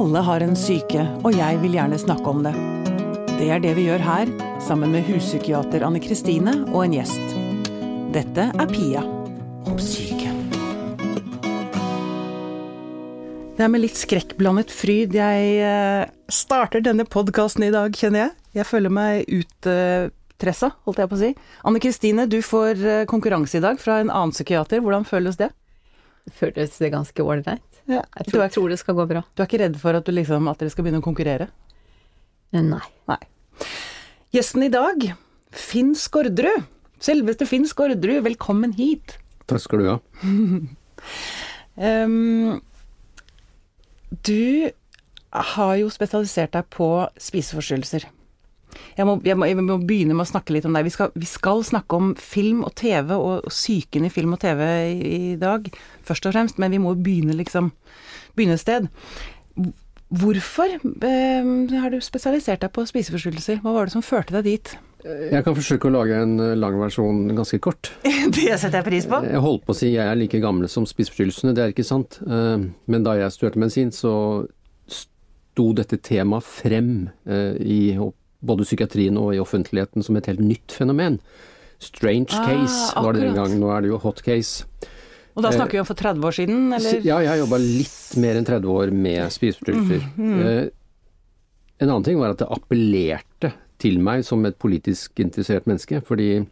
Alle har en syke, og jeg vil gjerne snakke om det. Det er det vi gjør her, sammen med huspsykiater Anne Kristine og en gjest. Dette er Pia om syke. Det er med litt skrekkblandet fryd jeg eh, starter denne podkasten i dag, kjenner jeg. Jeg føler meg uttressa, holdt jeg på å si. Anne Kristine, du får eh, konkurranse i dag fra en annen psykiater. Hvordan føles det? Føles Det ganske ålreit. Ja. Jeg Du tror, er, tror det skal gå bra. du er ikke redd for at, du liksom, at dere skal begynne å konkurrere? Nei. Nei. Gjesten i dag, Finn Skårderud. Selveste Finn Skårderud, velkommen hit. Takk skal du ha. um, du har jo spesialisert deg på spiseforstyrrelser. Jeg må, jeg, må, jeg må begynne med å snakke litt om deg. Vi skal, vi skal snakke om film og TV og, og psyken i film og TV i, i dag, først og fremst, men vi må begynne liksom Begynne et sted. Hvorfor eh, har du spesialisert deg på spiseforstyrrelser? Hva var det som førte deg dit? Jeg kan forsøke å lage en eh, lang versjon ganske kort. det setter jeg pris på. Jeg holdt på å si jeg er like gammel som spiseforstyrrelsene, det er ikke sant. Eh, Men da jeg studerte medisin, så sto dette temaet frem i både psykiatrien og i offentligheten som et helt nytt fenomen. Strange Ah, case var det den gang, nå er det jo hot case. Og da snakker vi om for 30 år siden, eller? Ja, jeg har jobba litt mer enn 30 år med spiseforstyrrelser. Eh, En annen ting var at det appellerte til meg som et politisk interessert menneske, fordi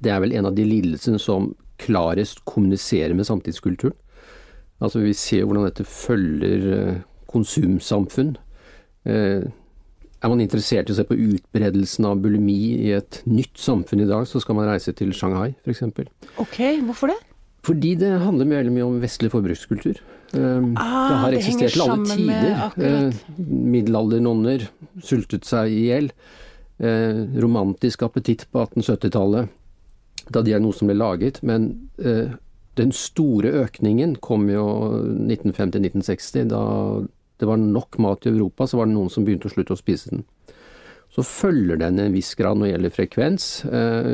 det er vel en av de lidelsene som klarest kommuniserer med samtidskulturen. Altså Vi ser jo hvordan dette følger eh, konsumsamfunn. Eh, Er man interessert i å se på utbredelsen av bulimi i et nytt samfunn i dag, så skal man reise til Shanghai f.eks. Ok, hvorfor det? Fordi det handler veldig mye om vestlig forbrukskultur. Um, Ah, det har eksistert til alle tider. Uh, middelaldernonner sultet seg i hjel. Uh, romantisk appetitt på 1870-tallet, da diagnosen ble laget. Men uh, den store økningen kom jo 1950-1960. Da det var nok mat i Europa, så var det noen som begynte å slutte å spise den. Så følger den en viss grad når det gjelder frekvens. eh,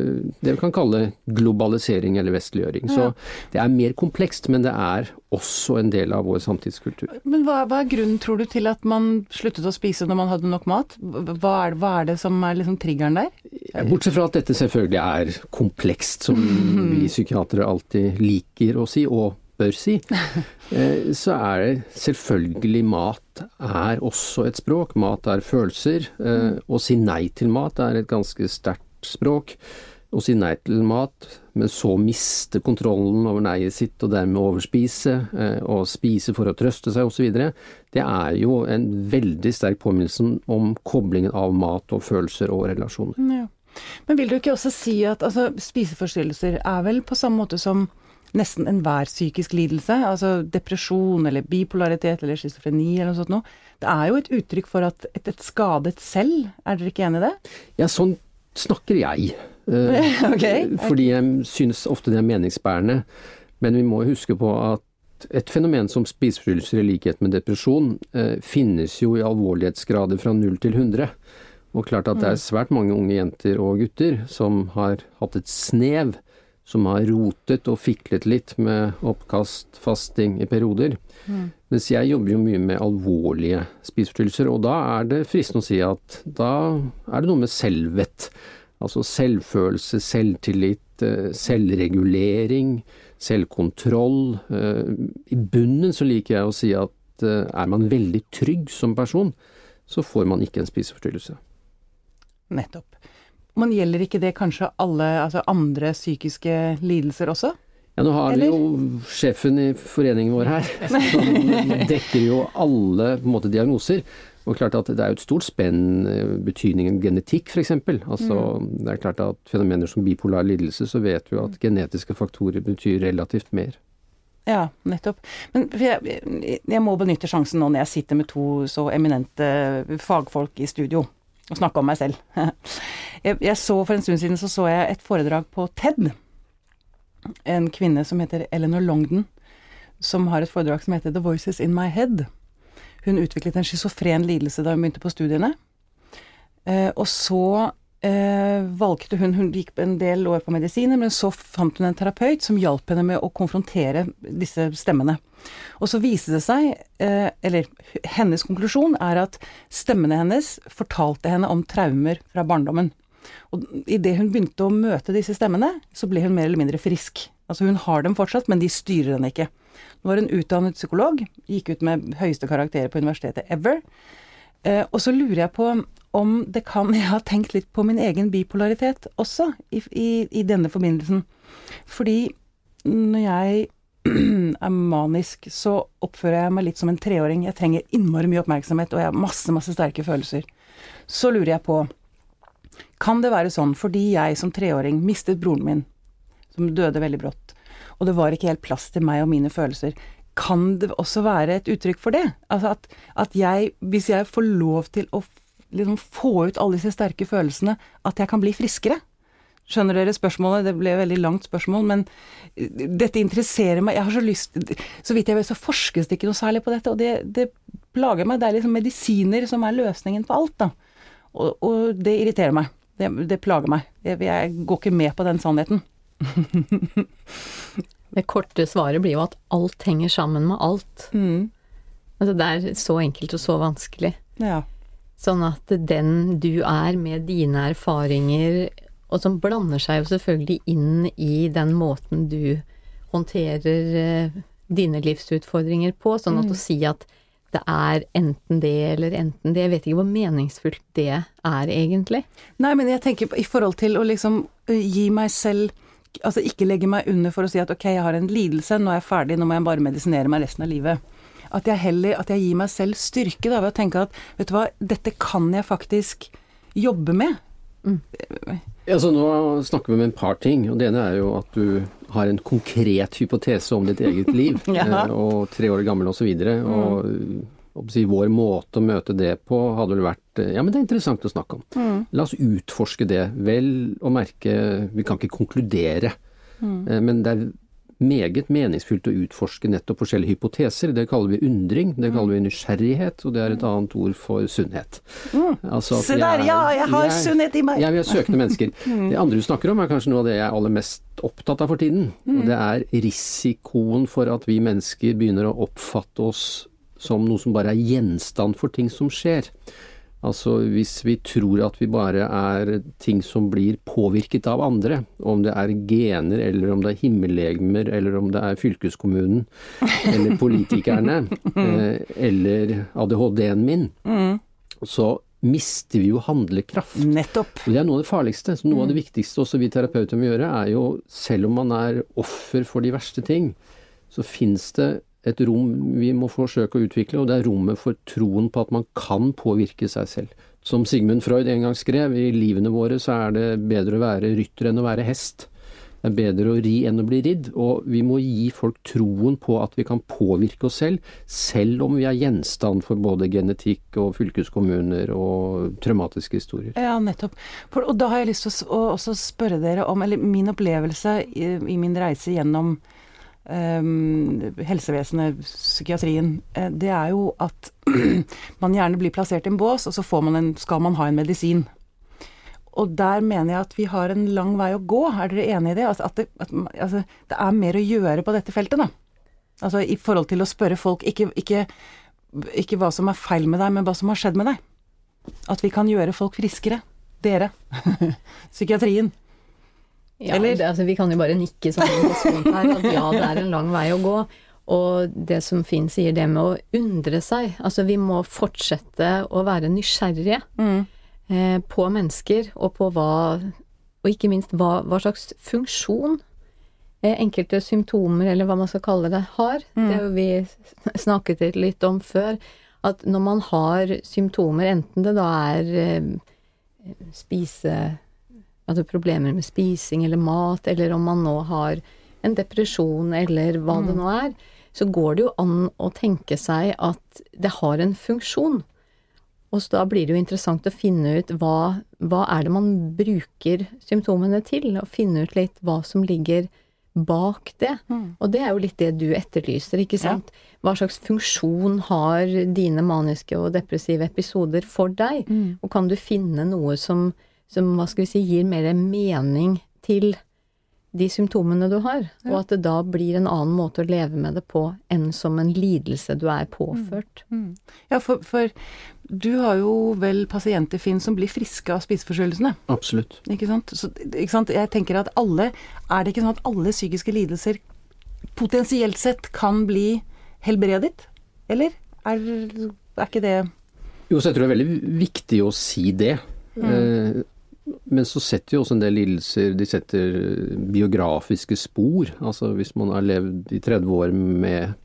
Det vi kan kalle globalisering eller vestliggjøring. Så det er mer komplekst, men det er også en del av vår samtidskultur. Men hva, hva er grunnen, tror du, til at man sluttet å spise når man hadde nok mat? Hva er, hva er det som er liksom triggeren der? Bortsett fra at dette selvfølgelig er komplekst, som vi psykiatere alltid liker å si, og bør si, eh, så er det selvfølgelig mat er også et språk. Mat er følelser. eh, Å si nei til mat er et ganske sterkt språk. Å si nei til mat, men så miste kontrollen over neiet sitt og dermed overspise, eh, og spise for å trøste seg osv., det er jo en veldig sterk påminnelse om koblingen av mat og følelser og relasjoner. Ja. Men vil du ikke også si at altså, spiseforstyrrelser er vel på samme måte som nesten enhver psykisk lidelse, altså depresjon eller bipolaritet eller schizofreni eller noe sånt noe. Det er jo et uttrykk for at et, et skadet selv, er dere ikke enig i det? Ja, sånn snakker jeg. Eh, Ok. Fordi jeg synes ofte det er meningsbærende. Men vi må huske på at et fenomen som spiseforstyrrelser i likhet med depresjon eh, finnes jo i alvorlighetsgrader fra 0 til 100. Og klart at det er svært mange unge jenter og gutter som har hatt et snev, som har rotet og fiklet litt med oppkast, fasting i perioder. Mens jeg jobber jo mye med alvorlige spiseforstyrrelser, og da er det fristende å si at da er det noe med selvvett. Altså selvfølelse, selvtillit, eh, selvregulering, selvkontroll. Eh, I bunnen så liker jeg å si at eh, er man veldig trygg som person, så får man ikke en spiseforstyrrelse. Nettopp. Men gjelder ikke det kanskje alle altså andre psykiske lidelser også? Ja, nå har Eller? vi jo sjefen i foreningen vår her, som dekker jo alle måte, diagnoser. Og klart at det er jo et stort spenn, eh, betydningen genetikk f.eks. Altså, Det er klart at fenomener som bipolar lidelse, så vet vi at genetiske faktorer betyr relativt mer. Ja, nettopp. Men jeg, jeg må benytte sjansen nå når jeg sitter med to så eminente fagfolk i studio og snakke om meg selv. Jeg så For en stund siden så, så jeg et foredrag på TED. En kvinne som heter Eleanor Longden, som har et foredrag som heter The Voices in My Head. Hun utviklet en schizofren lidelse da hun begynte på studiene. Eh, og så eh, valgte hun Hun gikk en del år på medisiner, men så fant hun en terapeut som hjalp henne med å konfrontere disse stemmene. Og så viste det seg, eh, eller hennes konklusjon er at stemmene hennes fortalte henne om traumer fra barndommen. Og idet hun begynte å møte disse stemmene, så ble hun mer eller mindre frisk. Altså hun har dem fortsatt, men de styrer henne ikke. Nå var hun utdannet psykolog, gikk ut med høyeste karakterer på universitetet ever. Eh, og så lurer jeg på om det kan Jeg har tenkt litt på min egen bipolaritet også, i, i, i denne forbindelsen. Fordi når jeg er manisk, så oppfører jeg meg litt som en treåring. Jeg trenger innmari mye oppmerksomhet, og jeg har masse, masse sterke følelser. Så lurer jeg på Kan det være sånn fordi jeg som treåring mistet broren min, som døde veldig brått, og det var ikke helt plass til meg og mine følelser, kan det også være et uttrykk for det? Altså at, at jeg, hvis jeg får lov til å liksom få ut alle disse sterke følelsene, at jeg kan bli friskere? Skjønner dere spørsmålet? Det ble et veldig langt spørsmål, men dette interesserer meg. Jeg har så lyst Så vidt jeg vet, så forskes det ikke noe særlig på dette, og det, det plager meg. Det er liksom medisiner som er løsningen på alt, da. Og, og det irriterer meg. Det, det plager meg. Jeg, jeg, går ikke med på den sannheten. det korte svaret blir jo at alt henger sammen med alt. Mm. Altså det er så enkelt og så vanskelig. Ja. Sånn at den du er med dine erfaringer, og som blander seg jo selvfølgelig inn i den måten du håndterer eh, dine livsutfordringer på, sånn at Mm. å si at det er enten det eller enten det, jeg vet ikke hvor meningsfullt det er egentlig. Nei, men jeg tenker i forhold til å liksom gi meg selv Altså ikke legge meg under for å si at ok, jeg har en lidelse, nå er jeg ferdig, nå må jeg bare medisinere meg resten av livet. At jeg heller At jeg gir meg selv styrke da, ved å tenke at vet du hva, dette kan jeg faktisk jobbe med. Ja, så nå snakker vi om en par ting. og Det ene er jo at du har en konkret hypotese om ditt eget liv. Ja. eh, Og tre år gammel osv. Og, så videre, og mm. vår måte å møte det på hadde vel vært eh, Ja, men det er interessant å snakke om. La oss utforske det. Vel å merke Vi kan ikke konkludere. eh, Men det er meget meningsfullt å utforske nettopp forskjellige hypoteser. Det kaller vi undring, det kaller vi nysgjerrighet, og det er et annet ord for sunnhet. Altså at Se der, er- ja, jeg har er- sunnhet i meg! ja, vi er søkende mennesker. Det andre du snakker om er kanskje noe av det jeg er aller mest opptatt av for tiden. Og det er risikoen for at vi mennesker begynner å oppfatte oss som noe som bare er gjenstand for ting som skjer. Altså hvis vi tror at vi bare er ting som blir påvirket av andre, om det er gener eller om det er himmellegemer eller om det er fylkeskommunen eller politikerne eh, eller ADHD-en min, så mister vi jo handlekraft. Nettopp. Og det er noe av det farligste. Så noe av det viktigste også vi terapeuter må gjøre, er jo selv om man er offer for de verste ting, så fins det et rom vi må forsøke å utvikle, og det er rommet for troen på at man kan påvirke seg selv. Som Sigmund Freud en gang skrev, i livene våre så er det bedre å være rytter enn å være hest. Det er bedre å ri enn å bli ridd, og vi må gi folk troen på at vi kan påvirke oss selv, selv om vi er gjenstand for både genetikk og fylkeskommuner og traumatiske historier. Ja, nettopp. Og da har jeg lyst til å, også spørre dere om Eller min opplevelse i, min reise gjennom helsevesenet, psykiatrien, eh, det er jo at man gjerne blir plassert i en bås, og så man en, skal man ha en medisin. Og der mener jeg at vi har en lang vei å gå. Er dere enig i det? Altså, at det, at, altså, det er mer å gjøre på dette feltet, da. Altså i forhold til å spørre folk ikke, ikke, ikke hva som er feil med deg, men hva som har skjedd med deg. At vi kan gjøre folk friskere. Dere. Psykiatrien. Ja, Eller? det, altså, vi kan jo bare nikke sånn her, at ja, det er en lang vei å gå. Og det som Finn sier, det med å undre seg. Altså, vi må fortsette å være nysgjerrige eh, på mennesker, og på hva Og ikke minst hva, hva slags funksjon eh, enkelte symptomer, eller hva man skal kalle det, har. Det har jo vi snakket litt om før. At når man har symptomer, enten det da er eh, spise altså problemer med spising eller mat, eller om man nå har en depresjon eller hva det nå er, så går det jo an å tenke seg at det har en funksjon. Og så da blir det jo interessant å finne ut hva, hva er det man bruker symptomene til, og finne ut litt hva som ligger bak det. Og det er jo litt det du etterlyser, ikke sant. Hva slags funksjon har dine maniske og depressive episoder for deg? Og kan du finne noe som, som hva skal vi si, gir mer mening til de symptomene du har, og at det da blir en annen måte å leve med det på enn som en lidelse du er påført. Mm. Ja, for, for du har jo vel pasienter, Finn, som blir friske av spiseforstyrrelsene. Absolutt. Ikke sant? Så, ikke sant? Jeg tenker at alle Er det ikke sånn at alle psykiske lidelser potensielt sett kan bli helbredet? Eller er, er ikke det Jo, så jeg tror det er veldig viktig å si det. Eh, men så setter jo også en del lidelser De setter biografiske spor. Altså hvis man har levd i 30 år med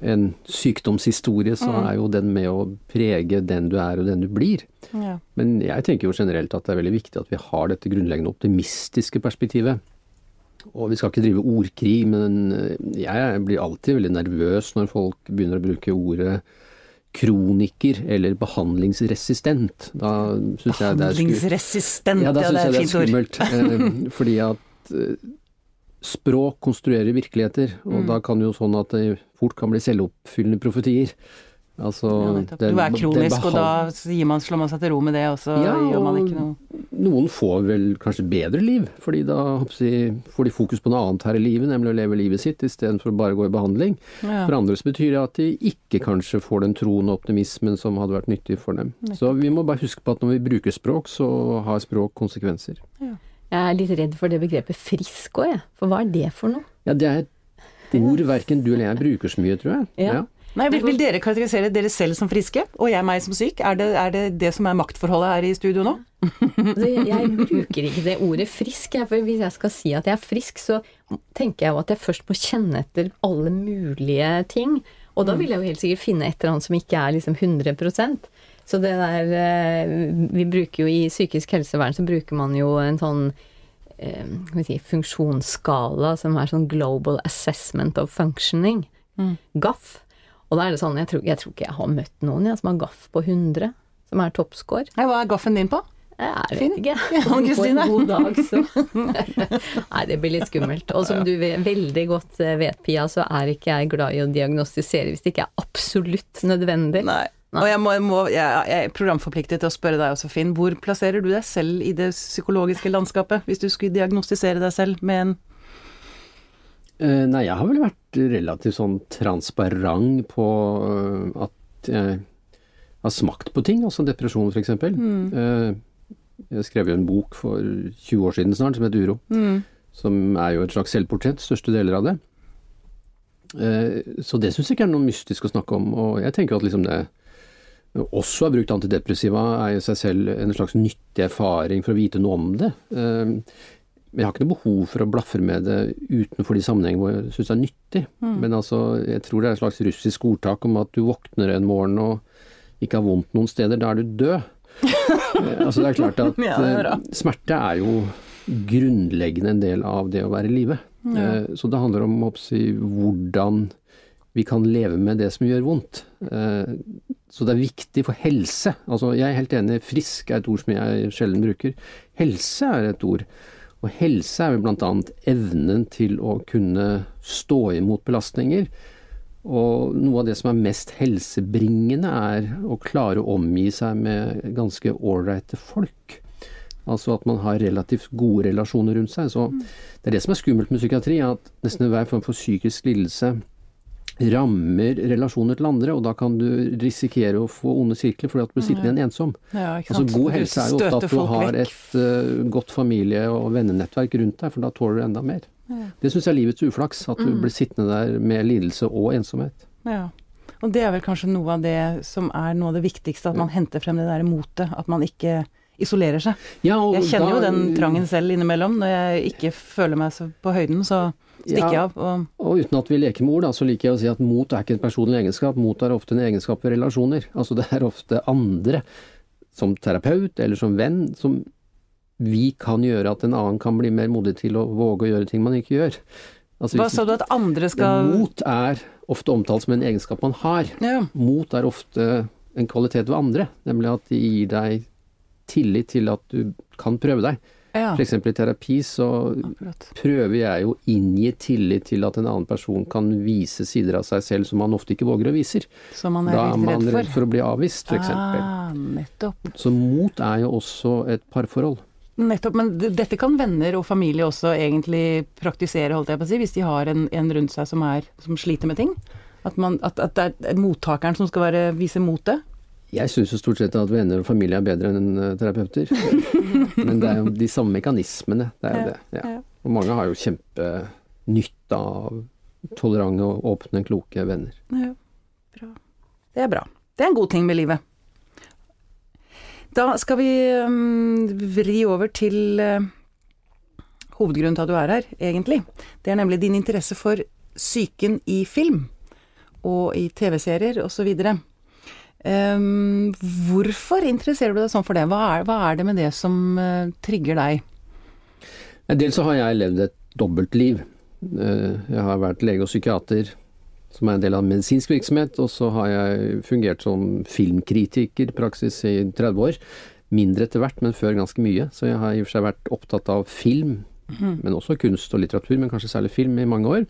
en sykdomshistorie, så er jo den med å prege den du er og den du blir. ja. Men jeg tenker jo generelt at det er veldig viktig at vi har dette grunnleggende optimistiske perspektivet. Og vi skal ikke drive ordkrig, men eh, jeg blir alltid veldig nervøs når folk begynner å bruke ordet kroniker eller behandlingsresistent. Da syns jeg det er Behandlingsresistent, ja, da ja, det er jeg det er skummelt. eh, fordi at eh, språk konstruerer virkeligheter, og Mm. da kan jo sånn at det fort kan bli selvoppfyllende profetier. Altså, Ja, den- du er kronisk, og da gir man, slår man seg til ro med det, og så Ja, gjør man ikke noe Noen får vel kanskje bedre liv, fordi da jeg, får de fokus på noe annet her i livet, nemlig å leve livet sitt istedenfor å bare gå i behandling. ja. For andre så betyr det at de ikke kanskje får den troen og optimismen som hadde vært nyttig for dem. Så vi må bare huske på at når vi bruker språk, så har språk konsekvenser. Jeg er litt redd for det begrepet frisk òg, jeg. For hva er det for noe? Ja, det er et ord verken du eller jeg bruker så mye, tror jeg. Ja. Nei, vil, vil dere karakterisere dere selv som friske, og jeg meg som syk? Er det er det, det som er maktforholdet her i studio nå? Altså, jeg, jeg bruker ikke det ordet frisk, for hvis jeg skal si at jeg er frisk, så tenker jeg jo at jeg først må kjenne etter alle mulige ting. Og da vil jeg jo helt sikkert finne et eller annet som ikke er liksom 100% Så det der eh, Vi bruker jo i psykisk helsevern så bruker man jo en sånn eh, si, funksjonsskala som er sånn Global Assessment of Functioning. GAF. Og da er det sånn, jeg tror, jeg tror ikke jeg har møtt noen jeg, som har gaff på 100, som er toppscore. Ja, hva er gaffen din på? Jeg vet ikke. Ja, På en god dag, så Nei, det blir litt skummelt. Og som du ve- veldig godt eh, vet, Pia, så er ikke jeg glad i å diagnostisere hvis det ikke er absolutt nødvendig. Nei. Og jeg, må, jeg, må, jeg, jeg er programforpliktet til å spørre deg også, Finn. Hvor plasserer du deg selv i det psykologiske landskapet, hvis du skulle diagnostisere deg selv med en Nei, jeg har vel vært relativt sånn transparent på eh, at jeg har smakt på ting, altså depresjon f.eks. Mm. Eh, Jeg skrev jo en bok for 20 år siden snart som het Uro. Mm. Som er jo et slags selvportrett, største deler av det. Eh, Så det syns jeg ikke er noe mystisk å snakke om. Og jeg tenker at liksom det også har brukt antidepressiva er i seg selv en slags nyttig erfaring for å vite noe om det. Eh, Men jeg har ikke noe behov for å blafre med det utenfor de sammenhengene hvor jeg syns det er nyttig. Men altså, jeg tror det er et slags russisk ordtak om at du våkner en morgen og ikke har vondt noen steder, da er du død. Eh, altså det er klart at Ja, er eh, smerte er jo grunnleggende en del av det å være i live. Ja. Så det handler om oppsi, hvordan vi kan leve med det som gjør vondt. Eh, Så det er viktig for helse. Altså, jeg er helt enig, frisk er et ord som jeg sjelden bruker. Helse er et ord. Og helse er jo annet evnen til å kunne stå imot belastninger. Og noe av det som er mest helsebringende, er å klare å omgi seg med ganske ålreite folk. Altså at man har relativt gode relasjoner rundt seg. Så det er det som er skummelt med psykiatri, at nesten enhver form for psykisk lidelse rammer relasjoner til andre, og da kan du risikere å få onde sirkler fordi at du blir sittende igjen ensom. Ja, ikke Altså. God helse er jo ofte at du har vekk. et uh, godt familie- og vennenettverk rundt deg, for da tåler du enda mer. Det syns jeg er livets uflaks, at du Mm. blir sittende der med lidelse og ensomhet. Ja. Og det er vel kanskje noe av det som er noe av det viktigste, at man henter frem det der motet. At man ikke isolerer seg. Ja, og Jeg kjenner jo den trangen selv innimellom. Når jeg ikke føler meg så på høyden, så stikker jeg Ja. av. Og Og uten at vi leker med ord, da, så liker jeg å si at mot er ikke en personlig egenskap. Mot er ofte en egenskap ved relasjoner. Altså det er ofte andre, som terapeut eller som venn, som vi kan gjøre at en annen kan bli mer modig til å våge å gjøre ting man ikke gjør. Altså, hva sa du at andre skal Mot er ofte omtalt som en egenskap man har. Ja. Mot er ofte en kvalitet ved andre, nemlig at de gir deg tillit til at du kan prøve deg. Ja, F.eks. i terapi så akkurat. prøver jeg å inngi tillit til at en annen person kan vise sider av seg selv som man ofte ikke våger å viser. Som man er Da er man redd redd for. for å bli avvist, f.eks. Ah, nettopp. Så mot er jo også et parforhold. Nettopp, men dette kan venner og familie også egentlig praktisere, holdt jeg på å si, hvis de har en, en rundt seg som, er, som sliter med ting? At, man, at, at det er mottakeren som skal være, vise motet? Jeg syns jo stort sett at venner og familie er bedre enn eh, terapeuter. Men det er jo de samme mekanismene. Det er jo det. Ja. Og mange har jo kjempenytte av tolerante og åpne, kloke venner. Ja, bra. Det er bra. Det er en god ting med livet. Da skal vi um, vri over til uh, hovedgrunnen til at du er her, egentlig. Det er nemlig din interesse for psyken i film, og i TV-serier osv. Um, hvorfor interesserer du deg sånn for det? Hva er, hva er det med det som uh, trigger deg? Dels så har jeg levd et dobbeltliv. Uh, Jeg har vært lege og psykiater, som er en del av medisinsk virksomhet, og så har jeg fungert som filmkritiker, praksis i 30 år. Mindre etter hvert, men før ganske mye. Så jeg har i og for seg vært opptatt av film, men også kunst og litteratur, men kanskje særlig film i mange år.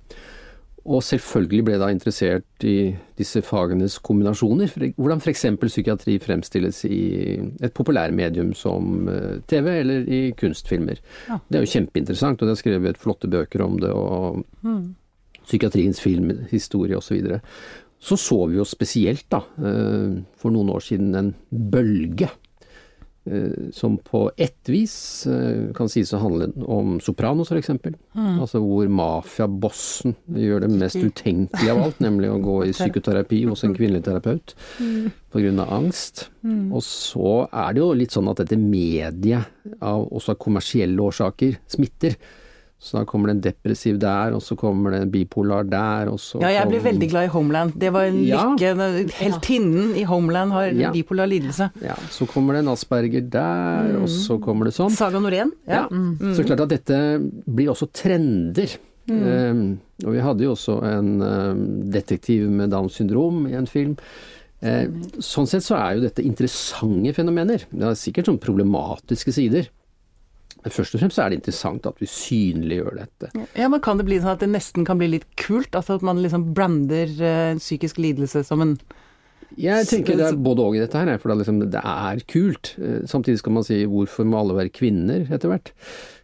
Og selvfølgelig ble jeg da interessert i disse fagenes kombinasjoner. Hvordan f.eks. psykiatri fremstilles i et populærmedium som eh, TV eller i kunstfilmer. Ja. Det er jo kjempeinteressant, og det er skrevet flotte bøker om det, og psykiatriens filmhistorie osv. Så, videre. så så vi jo spesielt, da, eh, for noen år siden en bølge som på ett vis eh, kan sies å handle om Sopranos, f.eks. Altså hvor mafiabossen gjør det mest utenkelige av alt, nemlig å gå i psykoterapi hos en kvinnelig terapeut pga. angst. Og så er det jo litt sånn at dette mediet, av, også av kommersielle årsaker, smitter. Så da kommer det en depressiv der, og så kommer det en bipolar der, og så Ja, jeg ble veldig glad i Homeland. Det var en Ja. lykke. Heltinnen i Homeland har Ja. bipolar lidelse. Ja, så kommer det en asperger der, og så kommer det sånn. Saga Norén. Ja. Så klart at dette blir også trender. Eh, og vi hadde jo også en um, detektiv med Downs syndrom i en film. Uh, sånn sett så er jo dette interessante fenomener. Det er sikkert sånn problematiske sider. Men først og fremst er det interessant at vi synliggjør dette. Ja, men kan det bli sånn at det nesten kan bli litt kult? Altså at man liksom brander eh, en psykisk lidelse som en Jeg tenker det er både og i dette her, for det er, liksom, det er kult. Eh, Samtidig skal man si hvorfor må alle være kvinner etter hvert?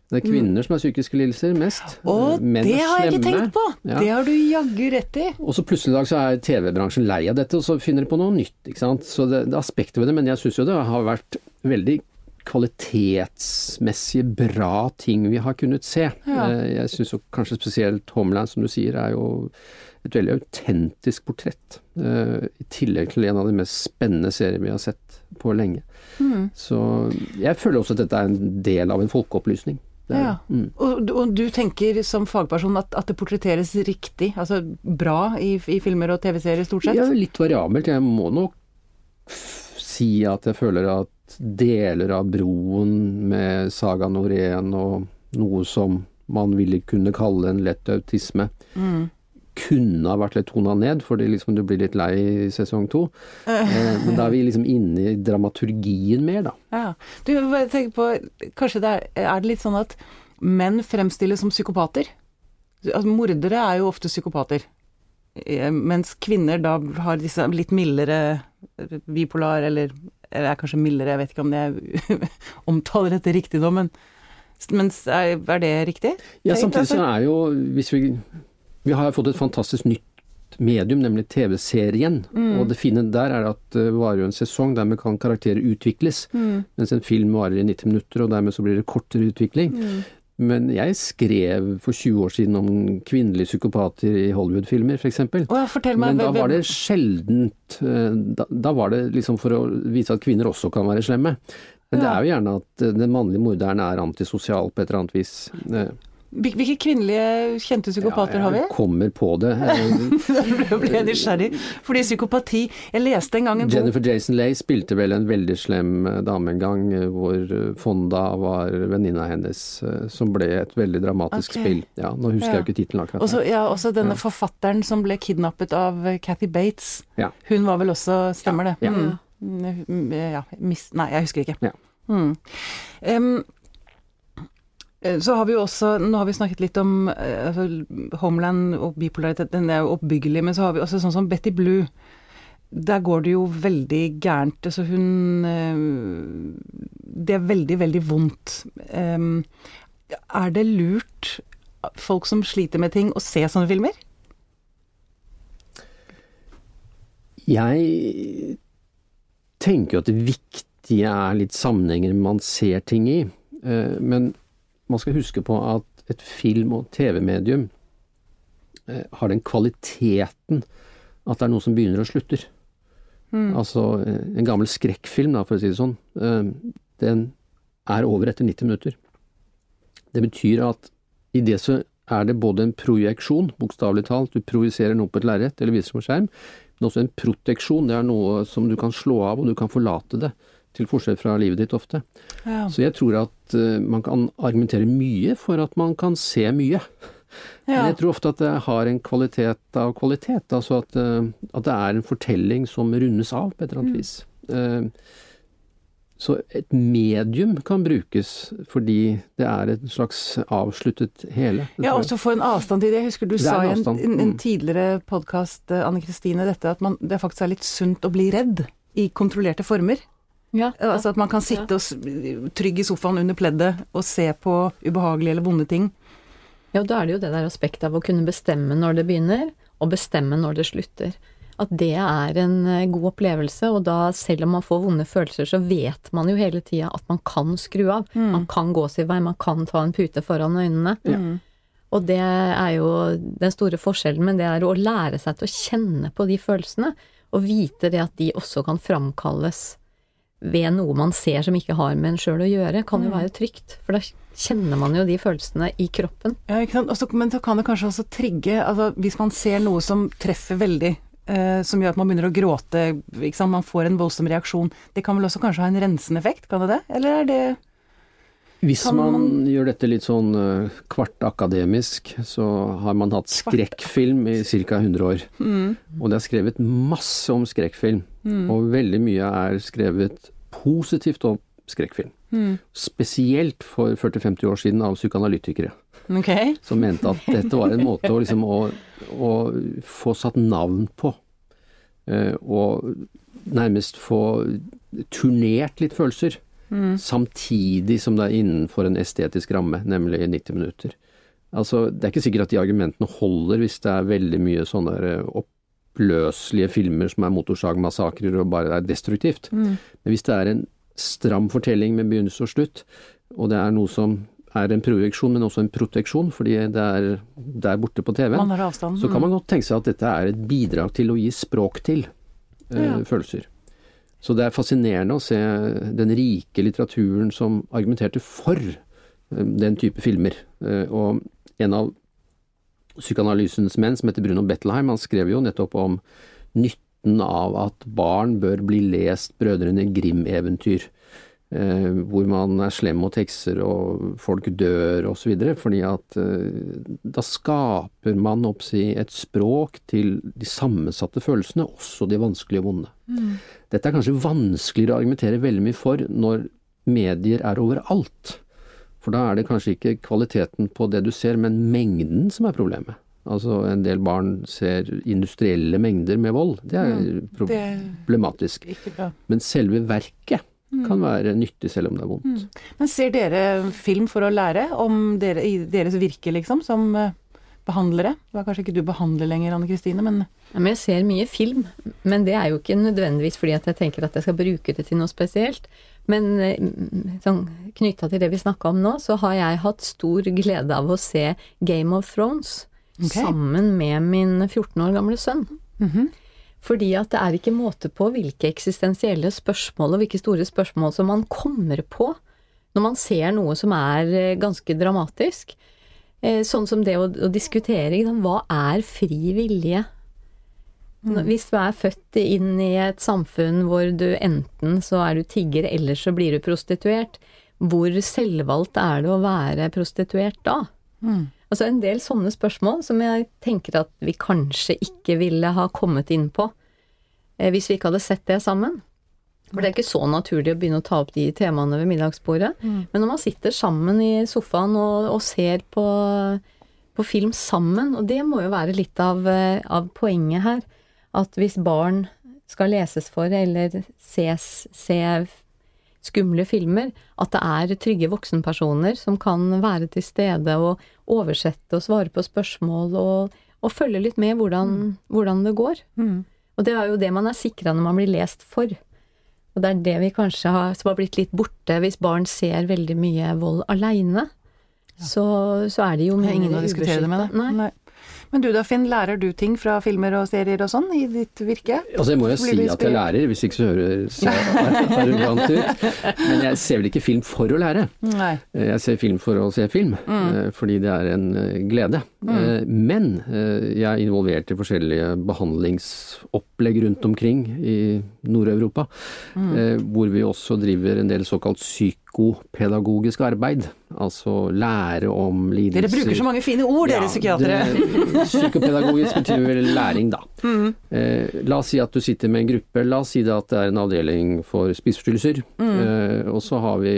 Det er kvinner som har psykiske lidelser mest. Å, Eh, menn det har jeg ikke tenkt på! Ja. Det har du jaggu rett i. Og så plutselig i dag så er TV-bransjen lei av dette, og så finner de på noe nytt. ikke sant? Så det, det aspekter ved det, men jeg syns jo det har vært veldig kvalitetsmessig bra ting vi har kunnet se. Ja. Eh, Jeg syns kanskje spesielt Homeland, som du sier, er jo et veldig autentisk portrett. eh, I tillegg til en av de mest spennende serier vi har sett på lenge. Mm. Så jeg føler også at dette er en del av en folkeopplysning. Er- Ja. Mm. Og, du- og du tenker som fagperson at, at det portretteres riktig, altså bra i, i filmer og TV-serier stort sett? Ja, litt variabelt. Jeg må nok si at jeg føler at deler av broen med Saga Norén og noe som man ville kunne kalle en lett autisme, Mm. kunne ha vært litt tona ned, fordi liksom du blir litt lei i sesong to. Eh, men da er vi liksom inne i dramaturgien mer, da. Ja. Du, bare tenk på, kanskje det er, er det litt sånn at menn fremstilles som psykopater? Altså, mordere er jo ofte psykopater. Eh, Mens kvinner da har disse litt mildere bipolar, eller, eller er kanskje mildere, jeg vet ikke om jeg omtaler dette riktig nå, men mens er, er det riktig? Ja, samtidig så altså. er jo hvis vi Vi har fått et fantastisk nytt medium, nemlig TV-serien. Mm. Og det fine der er at det varer jo en sesong, dermed kan karakterer utvikles. Mm. Mens en film varer i 90 minutter, og dermed så blir det kortere utvikling. Mm. Men jeg skrev for 20 år siden om kvinnelige psykopater i Hollywood-filmer, f.eks. For ja, Men da var det sjeldent eh, da, da var det liksom for å vise at kvinner også kan være slemme. Men det er jo gjerne at eh, den mannlige morderen er antisosial på et eller annet vis. Hvil- Hvilke kvinnelige kjente psykopater ja, har vi? jeg kommer på det. Jeg ble nysgjerrig. Fordi psykopati Jeg leste en gang en bok Jennifer Jason Leigh spilte vel en veldig slem eh, dame en gang, eh, hvor eh, Fonda var venninna hennes, som ble et veldig dramatisk okay. spill. Ja, Nå husker Ja. jeg jo ikke tittelen akkurat. Også, ja, også denne Ja. forfatteren som ble kidnappet av Cathy Kathy Bates. Ja. Hun var vel også Stemmer det? Ja. Mm. Mm, ja mis, nei, jeg husker ikke. Ja. Mm. Eh, Så har vi jo også, nå har vi snakket litt om eh, altså, Homeland og bipolaritet, den er jo oppbyggelig, men så har vi også sånn som Betty Blue. Der går det jo veldig gærent. Altså hun eh, Det er veldig, veldig vondt. Er det lurt, folk som sliter med ting, å se sånne filmer? Jeg tenker jo at det viktige er litt sammenhenger man ser ting i. Eh, Men man skal huske på at et film- og TV-medium eh, har den kvaliteten at det er noe som begynner og slutter. Altså eh, en gammel skrekkfilm, da, for å si det sånn, eh, den er over etter 90 minutter. Det betyr at i det så er det både en projeksjon, bokstavelig talt, du projiserer noe på et lerret eller viser på skjerm, men også en proteksjon, det er noe som du kan slå av og du kan forlate det, til forskjell fra livet ditt ofte. Ja. Så jeg tror at uh, man kan argumentere mye for at man kan se mye. Men jeg tror ofte at det har en kvalitet av kvalitet, altså at, uh, at det er en fortelling som rundes av på et eller annet vis. Uh, Så et medium kan brukes fordi det er et slags avsluttet hele. Ja, også få en avstand til det. Jeg husker du Det sa i en en, en, en mm. tidligere podkast, Anne Kristine, dette at man, det faktisk er litt sunt å bli redd i kontrollerte former. Ja, Altså at man kan sitte og, trygg i sofaen under pleddet og se på ubehagelige eller vonde ting. Ja, og da er det jo det der aspektet av å kunne bestemme når det begynner, og bestemme når det slutter. At det er en eh, god opplevelse, og da, selv om man får vonde følelser, så vet man jo hele tida at man kan skru av. Man kan gå sin vei, man kan ta en pute foran øynene. Og det er jo den store forskjellen, men det er å lære seg til å kjenne på de følelsene, og vite det at de også kan framkalles ved noe man ser som ikke har med en sjøl å gjøre, kan jo være trygt. For da kjenner man jo de følelsene i kroppen. Ja, ikke sant? Også, men så kan det kanskje også trigge altså Hvis man ser noe som treffer veldig, eh, som gjør at man begynner å gråte, ikke sant? man får en voldsom reaksjon, det kan vel også kanskje ha en rensende effekt, kan det det? Eller er det Hvis man, man- gjør dette litt sånn uh, kvart akademisk, så har man hatt skrekkfilm i ca. 100 år. Og det er skrevet masse om skrekkfilm, og veldig mye er skrevet positivt om skrekkfilm. Spesielt for 40-50 år siden av psykoanalytikere, Okay. som mente at dette var en måte å, liksom, å, å få satt navn på. Uh, Og nærmest få turnert litt følelser. Samtidig som det er innenfor en estetisk ramme, nemlig 90 minutter. Altså, det er ikke sikkert at de argumentene holder hvis det er veldig mye sånne oppløselige filmer som er motorsagmassakrer og bare er destruktivt. Men hvis det er en stram fortelling med begynnelse og slutt, og det er noe som er en projeksjon, men også en proteksjon, fordi det er der borte på TV-en, så kan man godt tenke seg at dette er et bidrag til å gi språk til eh, Ja. følelser. Så det er fascinerende å se den rike litteraturen som argumenterte for eh, den type filmer. Eh, og en av psykoanalysens menn, som heter Bruno Bettelheim, han skrev jo nettopp om nytten av at barn bør bli lest Brødrene Grim-eventyr. Eh, hvor man er slem mot hekser og folk dør osv. Fordi at eh, da skaper man oppsi et språk til de sammensatte følelsene, også de vanskelige og vonde. Dette er kanskje vanskeligere å argumentere veldig mye for når medier er overalt. For da er det kanskje ikke kvaliteten på det du ser, men mengden som er problemet. Altså en del barn ser industrielle mengder med vold. Det er Det er problematisk. Men selve verket kan være nyttig selv om det er vondt. Men ser dere film for å lære om dere, i deres virke, liksom, som eh, behandlere? Det var kanskje ikke du behandler lenger, Anne Kristine, men Ja, men jeg ser mye film, men det er jo ikke nødvendigvis fordi at jeg tenker at jeg skal bruke det til noe spesielt. Men eh, sånn, knytta til det vi snakka om nå, så har jeg hatt stor glede av å se Game of Thrones okay. sammen med min 14 år gamle sønn. Fordi at det er ikke måte på hvilke eksistensielle spørsmål og hvilke store spørsmål som man kommer på når man ser noe som er eh, ganske dramatisk. Eh, Sånn som det å, å diskutere hva er fri vilje? Nå- Hvis du er født inn i et samfunn hvor du enten så er du tigger, eller så blir du prostituert, hvor selvvalgt er det å være prostituert da? Altså en del sånne spørsmål som jeg tenker at vi kanskje ikke ville ha kommet inn på eh, hvis vi ikke hadde sett det sammen. For det er ikke så naturlig å begynne å ta opp de temaene ved middagsbordet. Men når man sitter sammen i sofaen og, og ser på, på, film sammen, og det må jo være litt av, eh, av, poenget her, at hvis barn skal leses for eller ses, se skumle filmer, at det er trygge voksenpersoner som kan være til stede og oversette og svare på spørsmål og, og følge litt med hvordan, mm. hvordan det går. Mm. Og det er jo det man er sikra når man blir lest for. Og det er det vi kanskje har, som har blitt litt borte hvis barn ser veldig mye vold aleine. Ja. Så, så, er de jo mye Ingen å diskutere det med, det. Nei. Nei. Men du da, Finn, lærer du ting fra filmer og serier og sånn i ditt virke? Altså jeg må jo si at jeg lærer, hvis ikke så høres arrogant ut. Men jeg ser vel ikke film for å lære. Nei. Jeg ser film for å se film, mm. Eh, fordi det er en eh, glede. Mm. Eh, men jeg er involvert i forskjellige behandlingsopplegg rundt omkring i Nord-Europa, mm. hvor vi også driver en del såkalt psykopedagogisk arbeid. Altså lære om lidelser Dere bruker så mange fine ord, dere ja, psykiatere! Psykopedagogisk betyr vel læring, da. Mm. Eh, la oss si at du sitter med en gruppe. La oss si det at det er en avdeling for spiseforstyrrelser. Mm. Eh, og så har vi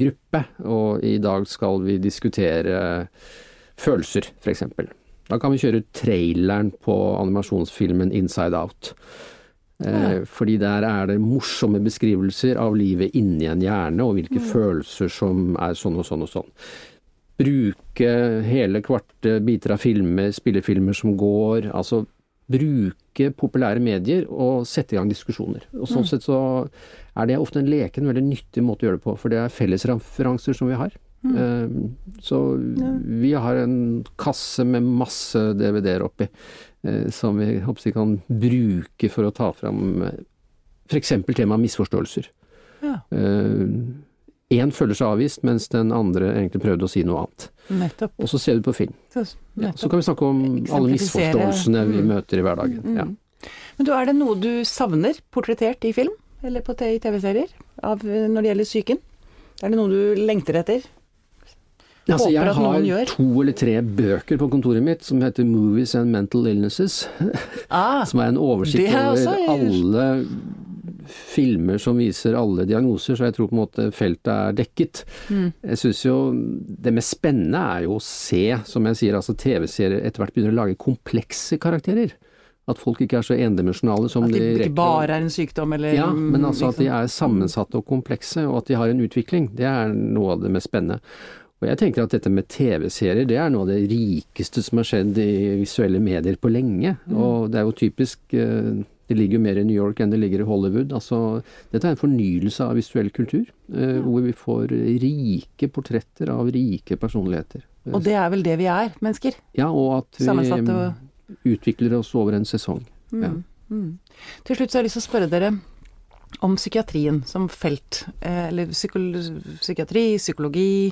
gruppe, og i dag skal vi diskutere følelser, f.eks. Da kan vi kjøre traileren på animasjonsfilmen Inside Out. Eh, fordi der er det morsomme beskrivelser av livet inni en hjerne, og hvilke mm. følelser som er sånn og sånn og sånn. Bruke hele kvarte biter av filmer, spillefilmer som går. Altså bruke populære medier og sette i gang diskusjoner. Og Sånn mm. sett så er det ofte en leken veldig nyttig måte å gjøre det på, for det er fellesreferanser som vi har. Mm. Uh, så vi har en kasse med masse DVD-er oppi. Eh, som vi håper vi kan bruke for å ta fram eh, f.eks. temaet misforståelser. Ja. Én føler seg avvist, mens den andre egentlig prøvde å si noe annet. Nettopp. Og så ser du på film. Så, ja, så kan vi snakke om alle misforståelsene vi mm. møter i hverdagen. Mm. Ja. Men du, Er det noe du savner portrettert i film, eller på TV-serier, når det gjelder psyken? Er det noe du lengter etter? Altså, jeg har to eller tre bøker på kontoret mitt som heter 'Movies and Mental Illnesses'. Ah, som er en oversikt over alle filmer som viser alle diagnoser, så jeg tror på en måte feltet er dekket. Mm. Jeg syns jo det mest spennende er jo å se, som jeg sier, altså TV-serier etter hvert begynner å lage komplekse karakterer. At folk ikke er så endimensjonale som de rekker. At de ikke bare er en sykdom eller Ja, men altså liksom. at de er sammensatte og komplekse, og at de har en utvikling. Det er noe av det mest spennende. Og jeg tenker at dette med TV-serier, det er noe av det rikeste som har skjedd i visuelle medier på lenge. Mm. Og det er jo typisk eh, Det ligger jo mer i New York enn det ligger i Hollywood. Altså, dette er en fornyelse av visuell kultur, eh, ja. hvor vi får rike portretter av rike personligheter. Og det er vel det vi er, mennesker? Ja, og at vi og... utvikler oss over en sesong. Mm. Ja. Mm. Til slutt så har jeg lyst til å spørre dere om psykiatrien som felt. Eh, eller psykiatri, psykologi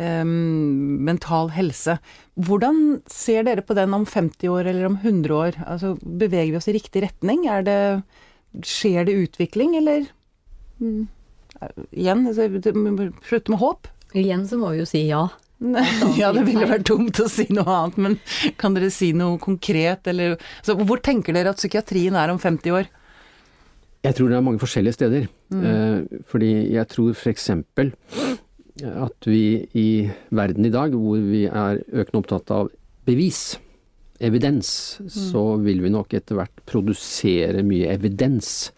um, mental helse. Hvordan ser dere på den om 50 år eller om 100 år? Altså, beveger vi oss i riktig retning? Er det, skjer det utvikling, eller mm, Igjen, altså, slutte med håp? Igjen så må vi jo si ja. ja, det ville vært dumt å si noe annet, men kan dere si noe konkret, eller altså, Hvor tenker dere at psykiatrien er om 50 år? Jeg tror det er mange forskjellige steder. Mm. Eh, fordi jeg tror for eksempel at vi i verden i dag, hvor vi er økende opptatt av bevis, evidens, mm. så vil vi nok etter hvert produsere mye evidens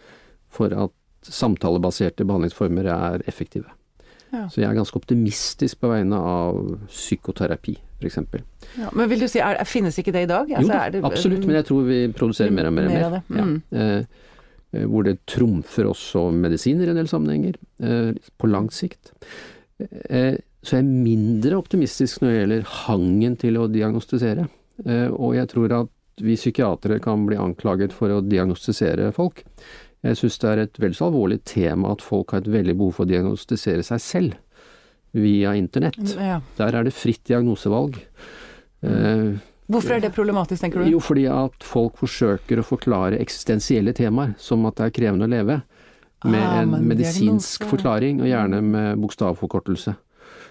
for at samtalebaserte behandlingsformer er effektive. Ja. Så jeg er ganske optimistisk på vegne av psykoterapi, f.eks. Ja, men vil du si, er, finnes ikke det i dag? Altså, jo, det, absolutt, men jeg tror vi produserer mer og mer. mer, mer. Mm. Ja. Eh, eh, hvor det trumfer også medisiner i en del sammenhenger, eh, på lang sikt. Eh, så jeg er mindre optimistisk når det gjelder hangen til å diagnostisere. Eh, og jeg tror at vi psykiatere kan bli anklaget for å diagnostisere folk. Jeg syns det er et vel så alvorlig tema at folk har et veldig behov for å diagnostisere seg selv via internett. Ja. Der er det fritt diagnosevalg. Mm. Hvorfor er det problematisk, tenker du? Jo, fordi at folk forsøker å forklare eksistensielle temaer, som at det er krevende å leve med ah, en medisinsk forklaring, og gjerne med bokstavforkortelse.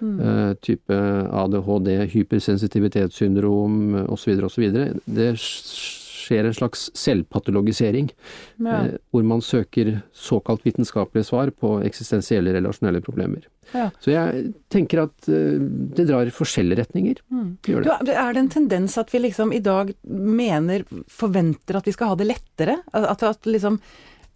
Mm. Uh, type ADHD, hypersensitivitetssyndrom osv. osv. Det skjer en slags selvpatologisering, Ja. uh, hvor man søker såkalt vitenskapelige svar på eksistensielle relasjonelle problemer. Ja. Så jeg tenker at eh, det drar i forskjellige retninger. Mm. gjør Du, er det en tendens at vi liksom i dag mener, forventer at vi skal ha det lettere? At, at liksom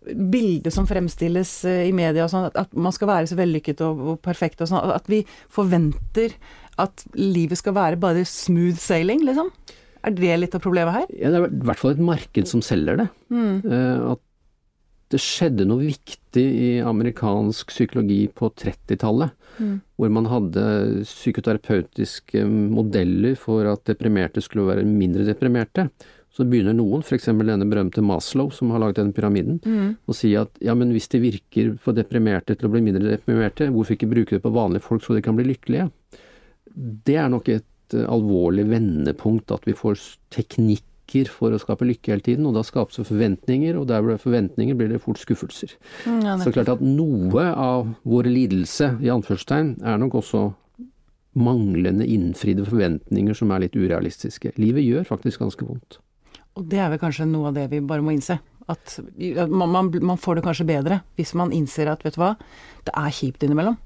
bildet som fremstilles eh, i media sånn, at, man skal være så vellykket og, og perfekt og sånn, at vi forventer at livet skal være bare smooth sailing, liksom? Er det litt av problemet her? Ja, det er i hvert fall et marked som selger det. Mm. At det skjedde noe viktig i amerikansk psykologi på 30-tallet, hvor man hadde psykoterapeutiske modeller for at deprimerte skulle være mindre deprimerte. Så begynner noen, f.eks. denne berømte Maslow som har laget denne pyramiden, å si at ja, men hvis det virker for deprimerte til å bli mindre deprimerte, hvorfor ikke bruke det på vanlige folk så de kan bli lykkelige? Det er nok et eh, alvorlig vendepunkt at vi får teknikker for å skape lykke hele tiden, og da skapes det forventninger, og der blir det er forventninger blir det fort skuffelser. Ja, Så klart at noe av vår lidelse, i anførselstegn, er nok også manglende innfridde forventninger som er litt urealistiske. Livet gjør faktisk ganske vondt. Og det er vel kanskje noe av det vi bare må innse. At man, man, man får det kanskje bedre hvis man innser at vet du hva, det er kjipt innimellom.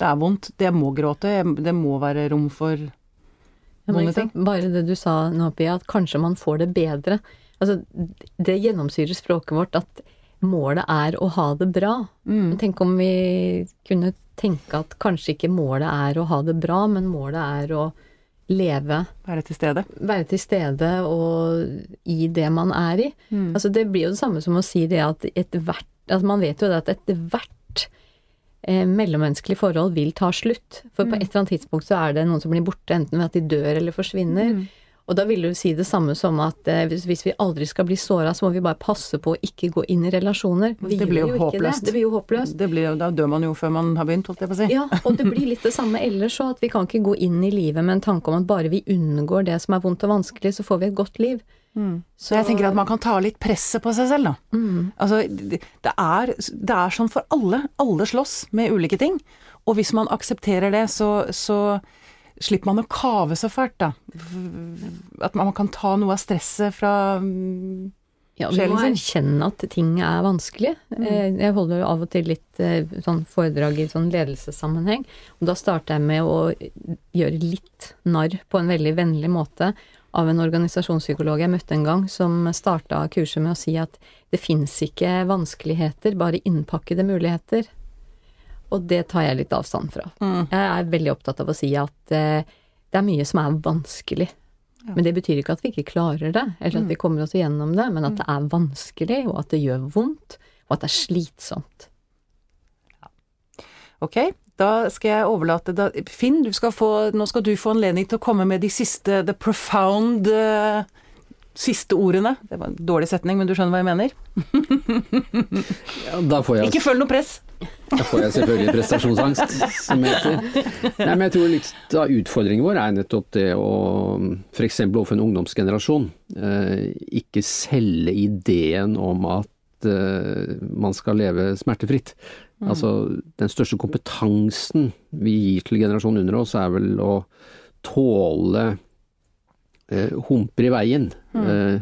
Det er vondt. Det må gråte. Det må være rom for Ja, men ting. Bare det du sa nå, Pia, at kanskje man får det bedre. Altså, det gjennomsyrer språket vårt at målet er å ha det bra. Mm. Tenk om vi kunne tenke at kanskje ikke målet er å ha det bra, men målet er å leve, være til stede. være til stede og i det man er i. Altså, det blir jo det samme som å si det at ethvert altså Man vet jo det at ethvert eh, mellommenneskelig forhold vil ta slutt. For på et eller annet tidspunkt så er det noen som blir borte, enten ved at de dør eller forsvinner. Og da vil du si det samme som at eh, hvis, hvis vi aldri skal bli såra, så må vi bare passe på å ikke gå inn i relasjoner. Vi Det blir jo, jo håpløst. Det. det blir jo håpløst. Det blir, da dør man jo før man har begynt, holdt jeg på å si. Ja, og det blir litt det samme ellers òg, at vi kan ikke gå inn i livet med en tanke om at bare vi unngår det som er vondt og vanskelig, så får vi et godt liv. Så jeg tenker at man kan ta litt presset på seg selv, da. Mm. Altså, det det er, det er sånn for alle. Alle slåss med ulike ting. Og hvis man aksepterer det, så, så slipper man å kave så fælt, da. At man kan ta noe av stresset fra mm, Ja, du må erkjenne at ting er vanskelig. Mm. Jeg holder jo av og til litt eh, sånn foredrag i sånn ledelsessammenheng, og da starter jeg med å gjøre litt narr på en veldig vennlig måte av en organisasjonspsykolog jeg møtte en gang, som starta kurset med å si at det fins ikke vanskeligheter, bare innpakkede muligheter. Og det tar jeg litt avstand fra. Jeg er veldig opptatt av å si at eh, det er mye som er vanskelig. Men det betyr ikke at vi ikke klarer det, eller at vi kommer oss igjennom det, men at det er vanskelig, og at det gjør vondt, og at det er slitsomt. Ok, da skal jeg overlate da, Finn, du skal få, nå skal du få anledning til å komme med de siste The profound uh, siste ordene. Det var en dårlig setning, men du skjønner hva jeg mener? Ja, da får jeg Ikke følg noe press! Da får jeg selvfølgelig prestasjonsangst, som heter. Nei, men jeg tror litt av utfordringen vår er nettopp det å f.eks. overfor en ungdomsgenerasjon eh, ikke selge ideen om at eh, man skal leve smertefritt. Altså den største kompetansen vi gir til generasjonen under oss, er vel å tåle eh, humper i veien. Eh,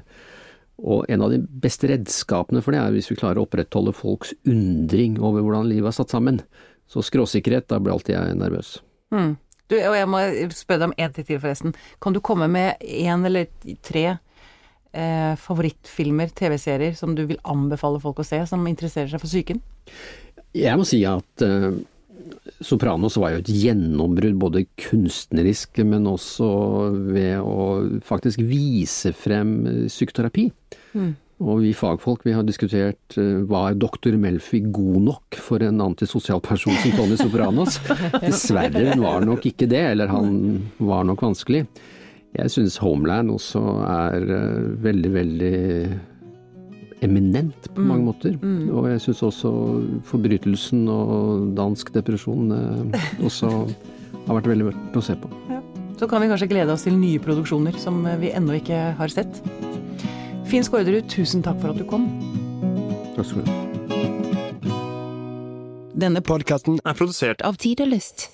og en av de beste redskapene for det er hvis vi klarer å opprettholde folks undring over hvordan livet er satt sammen. Så skråsikkerhet, da blir alltid jeg nervøs. Mm. Du, og jeg må spørre deg om én ting til, forresten. Kan du komme med én eller tre eh, favorittfilmer, TV-serier, som du vil anbefale folk å se, som interesserer seg for psyken? Jeg må si at eh, Sopranos var jo et gjennombrudd både kunstnerisk, men også ved å faktisk vise frem psykoterapi. psykoterapi. Og vi fagfolk vi har diskutert eh, var doktor Melfi god nok for en antisosial person som Tony Sopranos? Dessverre var nok ikke det, eller han var nok vanskelig. Jeg syns Homeland også er eh, veldig, veldig eminent på mange måter. Og jeg syns også Forbrytelsen og dansk depresjon eh, også har vært veldig verdt å se på. Så kan vi kanskje glede oss til nye produksjoner som eh, vi ennå ikke har sett. Finn Skårderud, tusen takk for at du kom. Takk skal du ha. Denne Podkasten er produsert av Tid og Lyst.